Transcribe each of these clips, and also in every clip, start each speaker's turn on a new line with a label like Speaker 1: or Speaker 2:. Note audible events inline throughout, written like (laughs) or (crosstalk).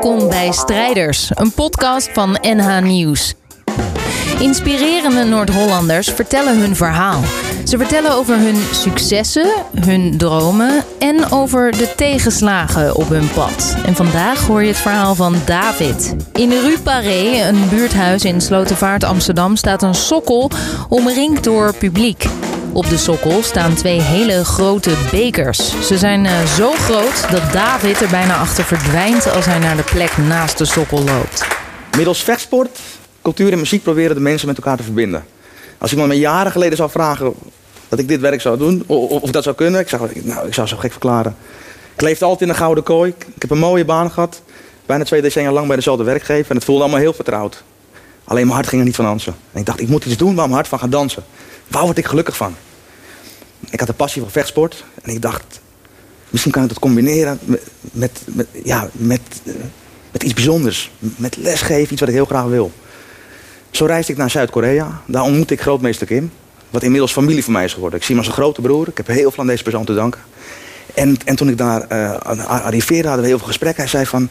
Speaker 1: Welkom bij Strijders, een podcast van NH Nieuws. Inspirerende Noord-Hollanders vertellen hun verhaal. Ze vertellen over hun successen, hun dromen en over de tegenslagen op hun pad. En vandaag hoor je het verhaal van David. In Rue Paré, een buurthuis in Slotervaart Amsterdam, staat een sokkel omringd door publiek. Op de sokkel staan twee hele grote bekers. Ze zijn uh, zo groot dat David er bijna achter verdwijnt als hij naar de plek naast de sokkel loopt.
Speaker 2: Middels vechtsport, cultuur en muziek proberen de mensen met elkaar te verbinden. Als iemand me jaren geleden zou vragen dat ik dit werk zou doen, of, of dat zou kunnen, ik zou, nou, ik zou zo gek verklaren. Ik leefde altijd in een gouden kooi. Ik heb een mooie baan gehad. Bijna twee decennia lang bij dezelfde werkgever. En het voelde allemaal heel vertrouwd. Alleen mijn hart ging er niet van dansen. En ik dacht, ik moet iets doen waar mijn hart van gaat dansen. Waar word ik gelukkig van? Ik had een passie voor vechtsport. En ik dacht, misschien kan ik dat combineren met, met, met ja, met, uh, met iets bijzonders. Met lesgeven, iets wat ik heel graag wil. Zo reisde ik naar Zuid-Korea. Daar ontmoette ik grootmeester Kim. Wat inmiddels familie voor mij is geworden. Ik zie hem als een grote broer. Ik heb heel veel aan deze persoon te danken. En, en toen ik daar uh, arriveerde, hadden we heel veel gesprekken. Hij zei van,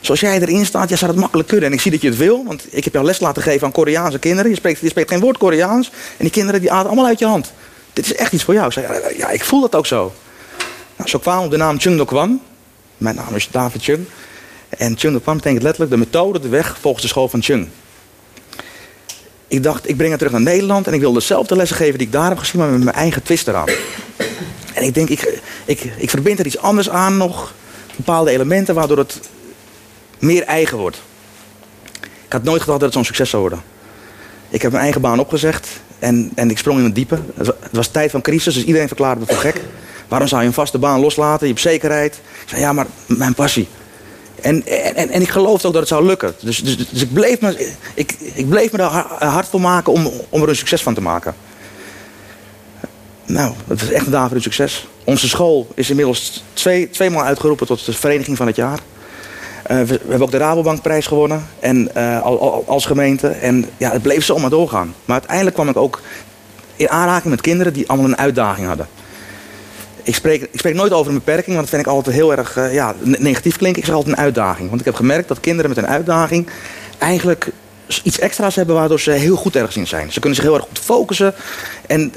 Speaker 2: zoals jij erin staat, jij zou dat makkelijk kunnen. En ik zie dat je het wil, want ik heb jou les laten geven aan Koreaanse kinderen. Je spreekt, je spreekt geen woord Koreaans. En die kinderen die aten allemaal uit je hand. Dit is echt iets voor jou. Ik zei, ja, ik voel dat ook zo. Nou, zo kwam de naam Chung Do Kwan. Mijn naam is David Chung. En Chung Do Kwan betekent letterlijk de methode, de weg volgens de school van Chung. Ik dacht, ik breng het terug naar Nederland en ik wil dezelfde lessen geven die ik daar heb gezien, maar met mijn eigen twist eraan. En ik denk, ik, ik, ik verbind er iets anders aan nog, bepaalde elementen, waardoor het meer eigen wordt. Ik had nooit gedacht dat het zo'n succes zou worden. Ik heb mijn eigen baan opgezegd en, en ik sprong in het diepe. Het was tijd van crisis, dus iedereen verklaarde me voor gek. Waarom zou je een vaste baan loslaten? Je hebt zekerheid. Ik zei, ja, maar mijn passie. En, en, en ik geloofde ook dat het zou lukken. Dus, dus, dus ik, bleef me, ik, ik bleef me er hard voor maken om, om er een succes van te maken. Nou, het was echt een daverend succes. Onze school is inmiddels twee, tweemaal uitgeroepen tot de vereniging van het jaar. Uh, we, we, hebben ook de Rabobankprijs gewonnen en, uh, als gemeente. En ja, het bleef zomaar doorgaan. Maar uiteindelijk kwam ik ook in aanraking met kinderen die allemaal een uitdaging hadden. Ik spreek, ik spreek nooit over een beperking, want dat vind ik altijd heel erg uh, ja, negatief klinken. Ik zeg altijd een uitdaging. Want ik heb gemerkt dat kinderen met een uitdaging eigenlijk iets extra's hebben waardoor ze heel goed ergens in zijn. Ze kunnen zich heel erg goed focussen. En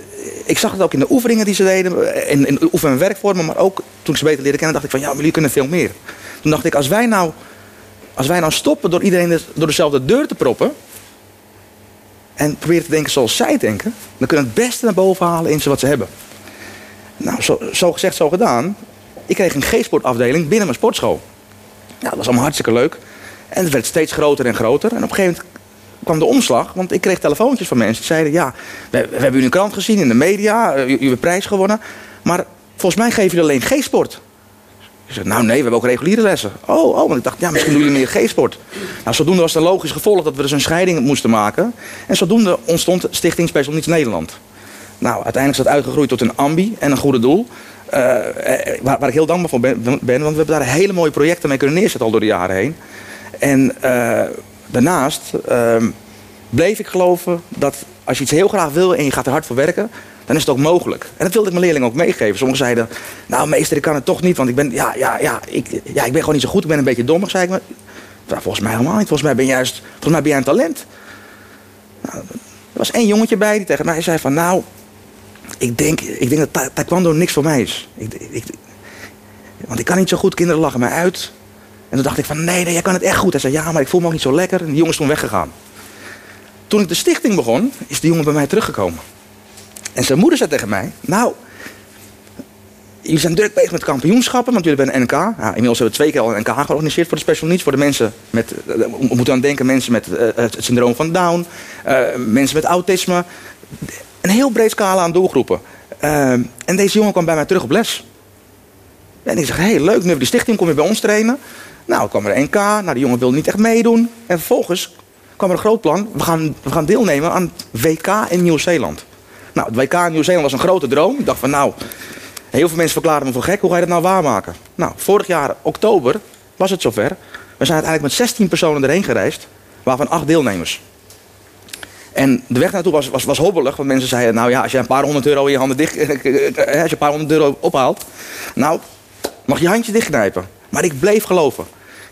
Speaker 2: ik zag het ook in de oefeningen die ze deden, in, in oefen- en werkvormen, maar ook toen ik ze beter leerde kennen, dacht ik van ja, jullie kunnen veel meer. Toen dacht ik, als wij nou, als wij nou stoppen door iedereen door dezelfde deur te proppen. En proberen te denken zoals zij denken. Dan kunnen we het beste naar boven halen in ze wat ze hebben. Nou, zo, zo gezegd, zo gedaan. Ik kreeg een G-sportafdeling binnen mijn sportschool. Nou, dat was allemaal hartstikke leuk. En het werd steeds groter en groter. En op een gegeven moment kwam de omslag. Want ik kreeg telefoontjes van mensen die zeiden... ja, we, we hebben u in krant gezien, in de media. U, u heeft prijs gewonnen. Maar volgens mij geven jullie alleen G-sport. Ik zei, nou nee, we hebben ook reguliere lessen. Oh, oh, want ik dacht, ja, misschien doen jullie meer G-sport. Nou, zodoende was het een logisch gevolg dat we dus een scheiding moesten maken. En zodoende ontstond Stichting Special Needs Nederland. Nou, uiteindelijk is dat uitgegroeid tot een ambi en een goede doel. Uh, waar, waar, ik heel dankbaar voor ben, want we hebben daar hele mooie projecten mee kunnen neerzetten al door de jaren heen. En daarnaast uh, bleef ik geloven dat als je iets heel graag wil en je gaat er hard voor werken, dan is het ook mogelijk. En dat wilde ik mijn leerlingen ook meegeven. Sommigen zeiden, nou meester, ik kan het toch niet, want ik ben, ja, ja, ja, ik, ja, ik ben gewoon niet zo goed, ik ben een beetje dommig, zei ik. Maar, nou, volgens mij helemaal niet, volgens mij ben, juist, volgens mij ben jij een talent. Nou, er was één jongetje bij die tegen mij zei van, nou, ik denk, ik denk dat taekwondo niks voor mij is. Ik, ik, want ik kan niet zo goed, kinderen lachen mij uit. En toen dacht ik van, nee, nee, jij kan het echt goed. Hij zei, ja, maar ik voel me ook niet zo lekker. En die jongen is toen weggegaan. Toen ik de stichting begon, is die jongen bij mij teruggekomen. En zijn moeder zei tegen mij, nou, jullie zijn druk bezig met kampioenschappen, want jullie hebben een NK. Ja, inmiddels hebben we twee keer al een NK georganiseerd voor de special needs. Voor de mensen met, we moeten aan denken, mensen met uh, het syndroom van Down, mensen met autisme. Een heel breed scala aan doelgroepen. En deze jongen kwam bij mij terug op les. En ik zeg, hé, hey, leuk, nu hebben die stichting, kom je bij ons trainen. Nou, kwam er NK, nou, die jongen wilde niet echt meedoen. En vervolgens kwam er een groot plan, we gaan, we gaan deelnemen aan het WK in Nieuw-Zeeland. Nou, het WK in Nieuw-Zeeland was een grote droom. Ik dacht van, nou, heel veel mensen verklaren me voor gek, hoe ga je dat nou waarmaken? Nou, vorig jaar, oktober, was het zover. We zijn uiteindelijk met 16 personen erheen gereisd, waarvan 8 deelnemers. En de weg naartoe was, was, was hobbelig, want mensen zeiden, nou ja, als je een paar honderd euro in je handen dicht, als je een paar honderd euro ophaalt, nou, mag je handje dichtknijpen. Maar ik bleef geloven.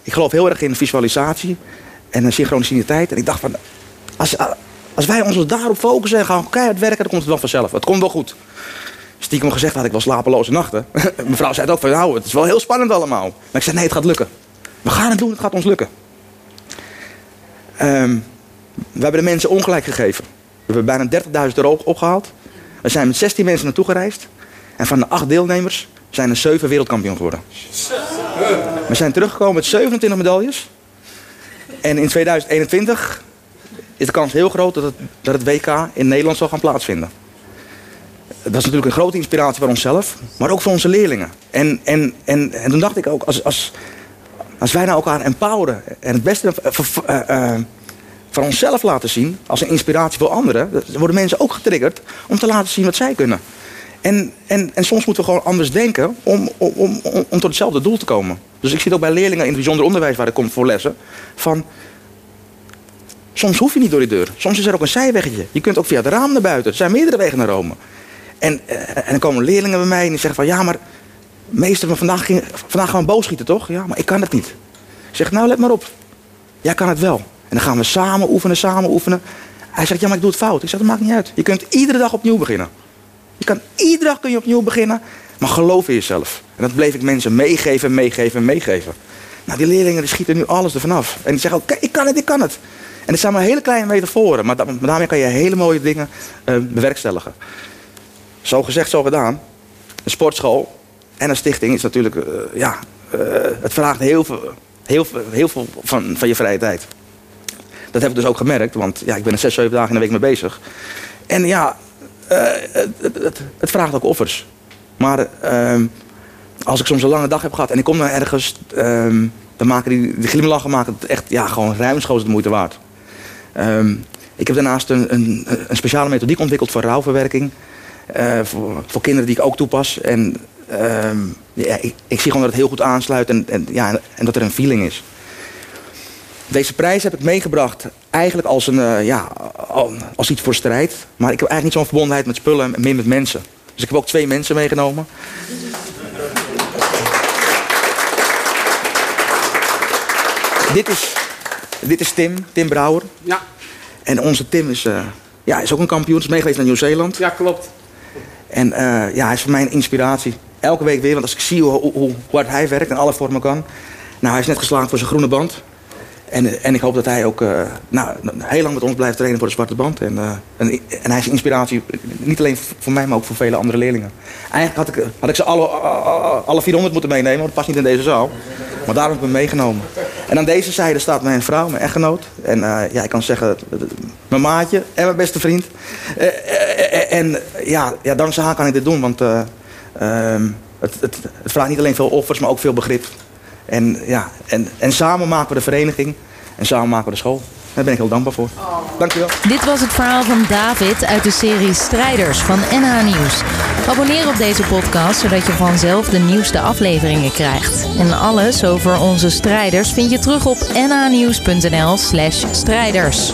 Speaker 2: Ik geloof heel erg in visualisatie en synchroniciteit. En ik dacht van, als, als wij ons daarop focussen en gaan keihard werken, dan komt het wel vanzelf. Het komt wel goed. Stiekem gezegd had ik wel slapeloze nachten. (laughs) Mevrouw zei het ook van, nou, het is wel heel spannend allemaal. Maar ik zei, nee, het gaat lukken. We gaan het doen, het gaat ons lukken. Um, we hebben de mensen ongelijk gegeven. We hebben bijna 30.000 euro opgehaald. We zijn met 16 mensen naartoe gereisd. En van de 8 deelnemers zijn er 7 wereldkampioen geworden. We zijn teruggekomen met 27 medailles. En in 2021 is de kans heel groot dat het, dat het WK in Nederland zal gaan plaatsvinden. Dat is natuurlijk een grote inspiratie voor onszelf, maar ook voor onze leerlingen. En, en, en, en toen dacht ik ook, als, als, als wij nou elkaar empoweren en het beste uh, van onszelf laten zien, als een inspiratie voor anderen, worden mensen ook getriggerd om te laten zien wat zij kunnen. En, en, en soms moeten we gewoon anders denken om, om, om, om tot hetzelfde doel te komen. Dus ik zie ook bij leerlingen in het bijzonder onderwijs waar ik kom voor lessen, van soms hoef je niet door die deur. Soms is er ook een zijweggetje. Je kunt ook via het raam naar buiten. Er zijn meerdere wegen naar Rome. En, eh, en dan komen leerlingen bij mij en die zeggen van ja, maar meester, vandaag, ging, vandaag gaan we boogschieten toch? Ja, maar ik kan het niet. Ik zeg nou let maar op. Jij kan het wel. En dan gaan we samen oefenen, samen oefenen. Hij zegt, ja, maar ik doe het fout. Ik zeg, dat maakt niet uit. Je kunt iedere dag opnieuw beginnen. Je kan iedere dag kun je opnieuw beginnen. Maar geloof in jezelf. En dat bleef ik mensen meegeven, meegeven, meegeven. Nou, die leerlingen die schieten nu alles ervan af. En die zeggen, oké, ik kan het, ik kan het. En het zijn maar hele kleine metaforen. Maar daarmee kan je hele mooie dingen uh, bewerkstelligen. Zo gezegd, zo gedaan. Een sportschool en een stichting is natuurlijk, uh, ja, uh, het vraagt heel veel, heel, heel veel van, van je vrije tijd. Dat heb ik dus ook gemerkt, want ja, ik ben er zes, zeven dagen in de week mee bezig. En ja, het, het, het, vraagt ook offers. Maar uh, als ik soms een lange dag heb gehad en ik kom naar ergens, uh, dan maken die, die glimlachen maken het echt ja, gewoon ruimschoots de moeite waard. Ehm, ik heb daarnaast een, een, een, speciale methodiek ontwikkeld voor rouwverwerking. Uh, voor, voor, kinderen die ik ook toepas. En ehm, ja, ik, ik, zie gewoon dat het heel goed aansluit en, en, ja, en dat er een feeling is. Deze prijs heb ik meegebracht eigenlijk als, een, uh, ja, als iets voor strijd. Maar ik heb eigenlijk niet zo'n verbondenheid met spullen en meer met mensen. Dus ik heb ook twee mensen meegenomen. dit, is, dit is Tim, Tim Brouwer.
Speaker 3: Ja.
Speaker 2: En onze Tim is, uh, ja, is ook een kampioen, is meegeweest naar Nieuw-Zeeland.
Speaker 3: Ja, klopt.
Speaker 2: En uh, ja, hij is voor mij een inspiratie. Elke week weer, want als ik zie hoe, hoe, hoe hard hij werkt en alle vormen kan. Nou, hij is net geslaagd voor zijn groene band. En, en ik hoop dat hij ook uh, nou, heel lang met ons blijft trainen voor de zwarte band. En, uh, en, hij is inspiratie, niet alleen voor mij, maar ook voor vele andere leerlingen. Eigenlijk had ik, had ik ze alle, alle 400 moeten meenemen, want het past niet in deze zaal. Maar daarom heb ik hem meegenomen. En aan deze zijde staat mijn vrouw, mijn echtgenoot. En uh, ja, ik kan zeggen, mijn maatje en mijn beste vriend. en ja, ja, dankzij haar kan ik dit doen, want ehm, het, het vraagt niet alleen veel offers, maar ook veel begrip. En, ja, en, en samen maken we de vereniging en samen maken we de school. Daar ben ik heel dankbaar voor. Dankjewel.
Speaker 1: Dit was het verhaal van David uit de serie Strijders van NH Nieuws. Abonneer op deze podcast zodat je vanzelf de nieuwste afleveringen krijgt. En alles over onze strijders vind je terug op nhnieuws.nl slash strijders.